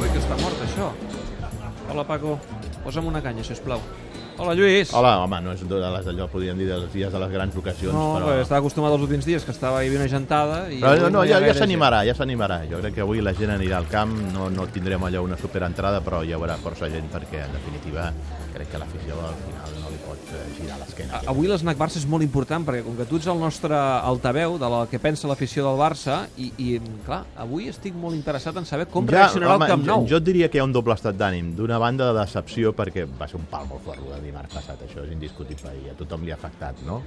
Ui, que està mort, això. Hola, Paco. Posa'm una canya, si us plau. Hola, Lluís. Hola, home, no és de les d'allò, podríem dir, dels dies de les grans ocasions, No, però... estava acostumat als últims dies, que estava hi havia una gentada... I Però no, no, ja, ja s'animarà, ja s'animarà. Jo crec que avui la gent anirà al camp, no, no tindrem allò una superentrada, però hi haurà força gent perquè, en definitiva, crec que l'afició al final pot eh, girar l'esquena. Avui l'esnac Barça és molt important perquè com que tu ets el nostre altaveu de la que pensa l'afició del Barça i, i clar, avui estic molt interessat en saber com reaccionarà home, el Camp Nou. Jo, jo diria que hi ha un doble estat d'ànim. D'una banda, de decepció, perquè va ser un pal molt fort el dimarts passat, això és indiscutible, i a tothom li ha afectat, no?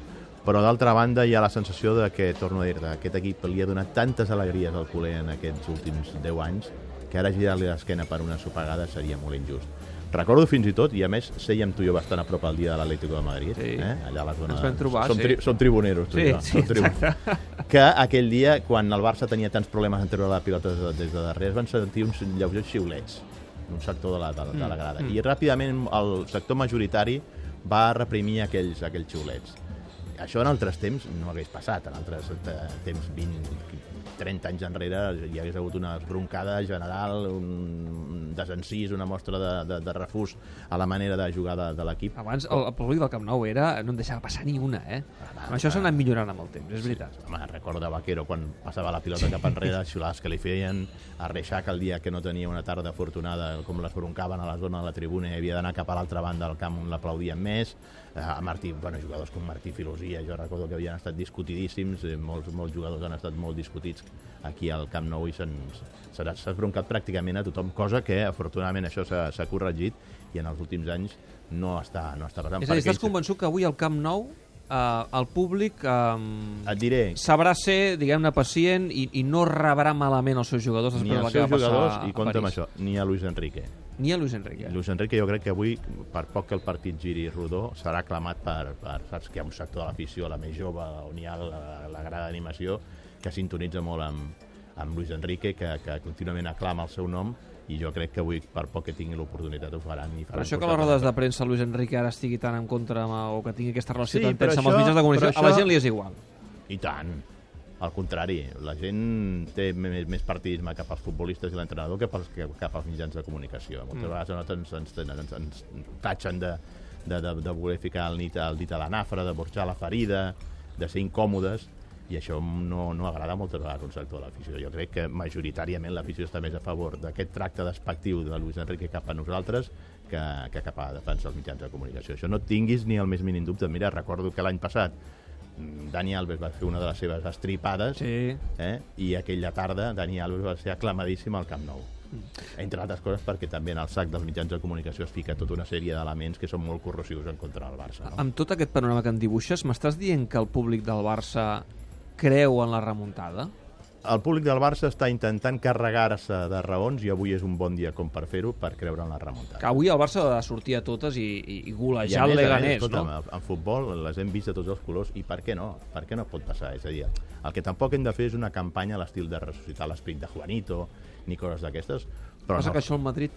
Però d'altra banda hi ha la sensació de que, torno a dir-te, aquest equip li ha donat tantes alegries al culer en aquests últims 10 anys que ara girar-li l'esquena per una sopegada seria molt injust. Recordo fins i tot, i a més sèiem tu i jo bastant a prop el dia de l'Atlético de Madrid, Sí. eh? allà a la zona... Ens vam trobar, som, sí. tri som tribuneros, tu Sí, i jo. sí, som tribu- exacte. que aquell dia, quan el Barça tenia tants problemes en treure la pilota des de, des de darrere, es van sentir uns lleugers xiulets un sector de la, de, de la grada. Mm, mm. I ràpidament el sector majoritari va reprimir aquells, aquells xiulets. Això en altres temps no hagués passat. En altres eh, temps, 20, 30 anys enrere, hi hagués hagut una broncada general, un desencís, una mostra de, de, de refús a la manera de jugar de, de l'equip. Abans el, el públic del Camp Nou era, no en deixava passar ni una, eh? Ah, Amb això s'ha anat millorant amb el temps, és veritat. Home, recorda Vaquero quan passava la pilota cap enrere, xulades que li feien, a Reixac el dia que no tenia una tarda afortunada, com les broncaven a la zona de la tribuna i havia d'anar cap a l'altra banda del camp on l'aplaudien més, Eh, a Martí, bueno, jugadors com Martí Filosia, jo recordo que havien estat discutidíssims, eh, molts, molts jugadors han estat molt discutits aquí al Camp Nou i s'ha s'ha broncat pràcticament a tothom, cosa que afortunadament això s'ha corregit i en els últims anys no està, no està passant. És a dir, estàs convençut que avui al Camp Nou eh, el públic eh, Et diré, sabrà ser, diguem-ne, pacient i, i no rebrà malament els seus jugadors després del els que va passar i compta amb París. això, ni a Luis Enrique. Ni a Luis Enrique. Luis Enrique jo crec que avui, per poc que el partit giri rodó, serà aclamat per, per saps que hi ha un sector de l'afició, la més jove, on hi ha la, la gran animació, que sintonitza molt amb, amb Luis Enrique, que, que contínuament aclama el seu nom, i jo crec que avui, per poc que tingui l'oportunitat, ho faran. I faran això que les rodes de premsa Luis Enrique ara estigui tan en contra amb, o que tingui aquesta relació Sí, tan però tensa amb els això- mitjans de comunicació, però a la això- gent li és igual. I tant. Al contrari, la gent té més, més partidisme cap als futbolistes i l'entrenador que pels, que, cap als mitjans de comunicació. Moltes Mm. vegades nosaltres ens, ens, ens, ens tatxen de, de, de, de voler ficar el dit, el dit a la nafra, de borjar la ferida, de ser incòmodes, i això no, no agrada moltes vegades a un sector de l'afició. Jo crec que majoritàriament l'afició està més a favor d'aquest tracte despectiu de Luis Enrique cap a nosaltres que, que cap a defensar els mitjans de comunicació. Això no tinguis ni el més mínim dubte. Mira, recordo que l'any passat mm, Dani Alves va fer una de les seves estripades Sí. eh? i aquella tarda Dani Alves va ser aclamadíssim al Camp Nou entre altres coses perquè també en el sac dels mitjans de comunicació es fica tota una sèrie d'elements que són molt corrosius en contra del Barça no? Amb tot aquest panorama que em dibuixes, m'estàs dient que el públic del Barça creu en la remuntada? el públic del Barça està intentant carregar-se de raons i avui és un bon dia com per fer-ho per creure en la remuntada Que avui el Barça ha de sortir a totes i, i, i I golejar el a més, Leganés, escolta'm, no? en- En futbol les hem vist de tots els colors i per què no? Per què no pot passar? És a dir, el que tampoc hem de fer és una campanya a l'estil de ressuscitar l'esperit de Juanito ni coses d'aquestes. Però Passa no, que això el Madrid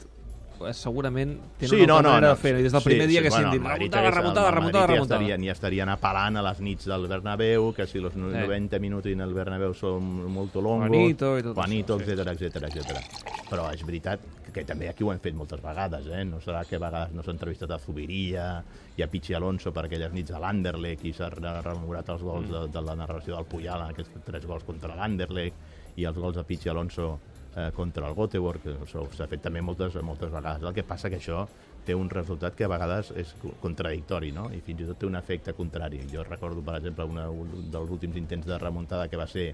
segurament té Sí, una no, no, manera no. de fer-ho. I des del primer dia que bueno, s'han dit remuntada, remuntada, remuntada, remuntada. Estarien, ja estarien apel·lant a les nits del Bernabéu, que si els 90 minuts en el Bernabéu són molt longos, Juanito i tot Juanito, això, sí. etc etc etc. Però és veritat que, també aquí ho hem fet moltes vegades, eh? No serà que a vegades no s'ha entrevistat a Zubiria i a Pichi Alonso per aquelles nits a l'Anderlecht i s'ha re- rememorat els gols de, de la narració del Puyal en aquests tres gols contra l'Anderlecht i els gols de Pichi Alonso eh, contra el Göteborg, que s'ha fet també moltes, moltes vegades. El que passa que això té un resultat que a vegades és co- contradictori, no? I fins i tot té un efecte contrari. Jo recordo, per exemple, una, un dels últims intents de remuntada que va ser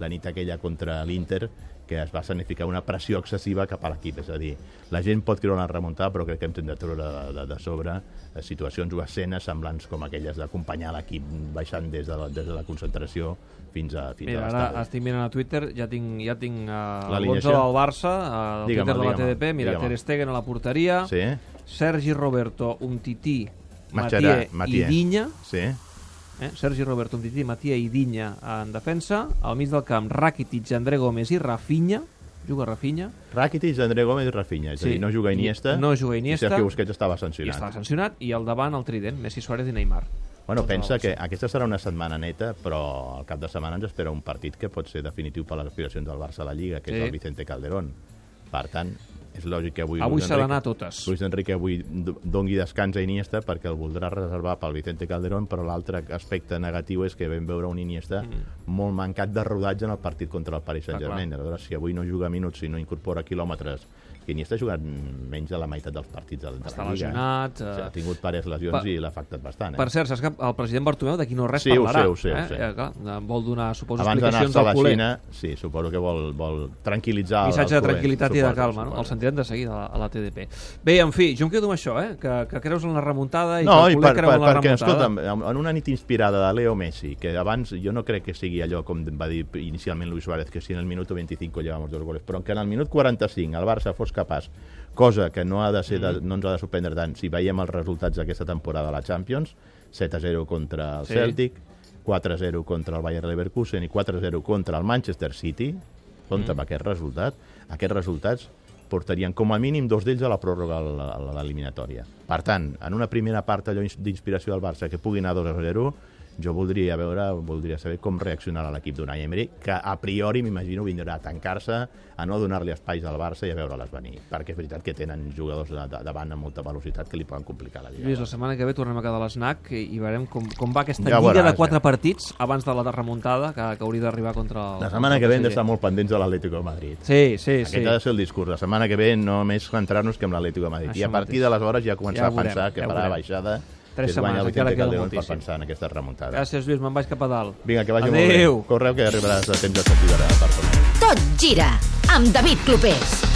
la nit aquella contra l'Inter, que es va significar una pressió excessiva cap a l'equip. És a dir, la gent pot creure en la remuntada, però crec que hem de treure de, de, de sobre eh, situacions o escenes semblants com aquelles d'acompanyar l'equip baixant des de, la, des de la concentració fins a, fins Mira, a ara estic mirant a Twitter, ja tinc, ja tinc uh, l'11 L'alineació? del Barça, uh, el Digue'm, Twitter de la TDP, mira. Ter Stegen a la porteria, Sí? Sergi Roberto, Umtiti, Matxarà, Matia i Matia. Dinya, Sí? Eh? Sergi Roberto, Umtiti, Matia i Dinya en defensa, al mig del camp Rakitic, André Gómez i Rafinha, juga Rafinha, Rakitic, André Gómez i Rafinha. És a Sí. dir, no juga Iniesta. No juga Iniesta. I Sergio Busquets estava i sancionat. estava sancionat, i al davant el trident, Messi, Suárez i Neymar. Bueno, contra pensa que aquesta serà una setmana neta, però al cap de setmana ens espera un partit que pot ser definitiu per les aspiracions del Barça a la Lliga, que Sí. és el Vicente Calderón. Per tant, és lògic que avui... Avui Luis s'ha Enrique- d'anar a totes. Luis Enrique avui do- dongui descans a Iniesta perquè el voldrà reservar pel Vicente Calderón, però l'altre aspecte negatiu és que vam veure un Iniesta mm. molt mancat de rodatge en el partit contra el Paris Saint-Germain. clar. Aleshores, si avui no juga minuts, si no incorpora quilòmetres, Iniesta ha jugat menys de la meitat dels partits de, de Està la Lliga. lesionat, Eh? eh, Ha tingut pares lesions Pa- i l'ha afectat bastant. Eh? Per cert, saps que el president Bartomeu d'aquí no res Sí, ho parlarà. sé, ho sé, ho eh? sé. Eh, clar, eh, vol donar, suposo, Abans explicacions al culer. Xina, sí, suposo que vol, vol tranquil·litzar... Missatge de tranquil·litat i de Suposo, calma, no? suposo. El sentirem de seguida a la, a la TDP. Bé, en fi, jo em quedo amb això, eh? Que, que creus en la remuntada i No, que el culer per, creu per, en la perquè, remuntada. escolta'm, en en una nit inspirada de Leo Messi, que abans jo no crec que sigui allò com va dir inicialment Luis Suárez, que si en el minut 25 llevamos dos goles, però que en el minut 45 el Barça fos capaç, cosa que no, ha de ser de, Mm. no ens ha de sorprendre tant si veiem els resultats d'aquesta temporada a la Champions, 7-0 contra el Sí. Celtic, 4-0 contra el Bayern Leverkusen i 4-0 contra el Manchester City, compte Mm. amb aquest resultat, aquests resultats portarien com a mínim dos d'ells a la pròrroga a l'eliminatòria. Per tant, en una primera part allò ins- d'inspiració del Barça que pugui anar 2 a 0, jo voldria veure, voldria saber com reaccionarà l'equip d'Unai Emery, que a priori m'imagino vindrà a tancar-se, a no donar-li espais al Barça i a veure-les venir, perquè és veritat que tenen jugadors de, de, davant amb molta velocitat que li poden complicar la vida. Lluís, la setmana que ve tornem a quedar a l'SNAC i, i veurem com, com va aquesta Ja lliga veuràs, de quatre ja. partits abans de la remuntada que, que hauria d'arribar contra el... La setmana que ve hem d'estar molt pendents de l'Atlético de Madrid. Sí, sí, Aquest sí. ha de ser el discurs. La setmana que ve només centrar-nos que amb l'Atlético de Madrid. Això I a partir mateix. d'aleshores ja començar Ja a veurem, pensar que ja farà baixada Tres que setmanes, encara queda Calderón per moltíssim. pensar en aquesta remuntada. Gràcies, Lluís, me'n vaig cap a dalt. Vinga, que vagi Adéu. molt bé. Correu que arribaràs a temps de sortir de Barcelona. Tot gira amb David Clopés.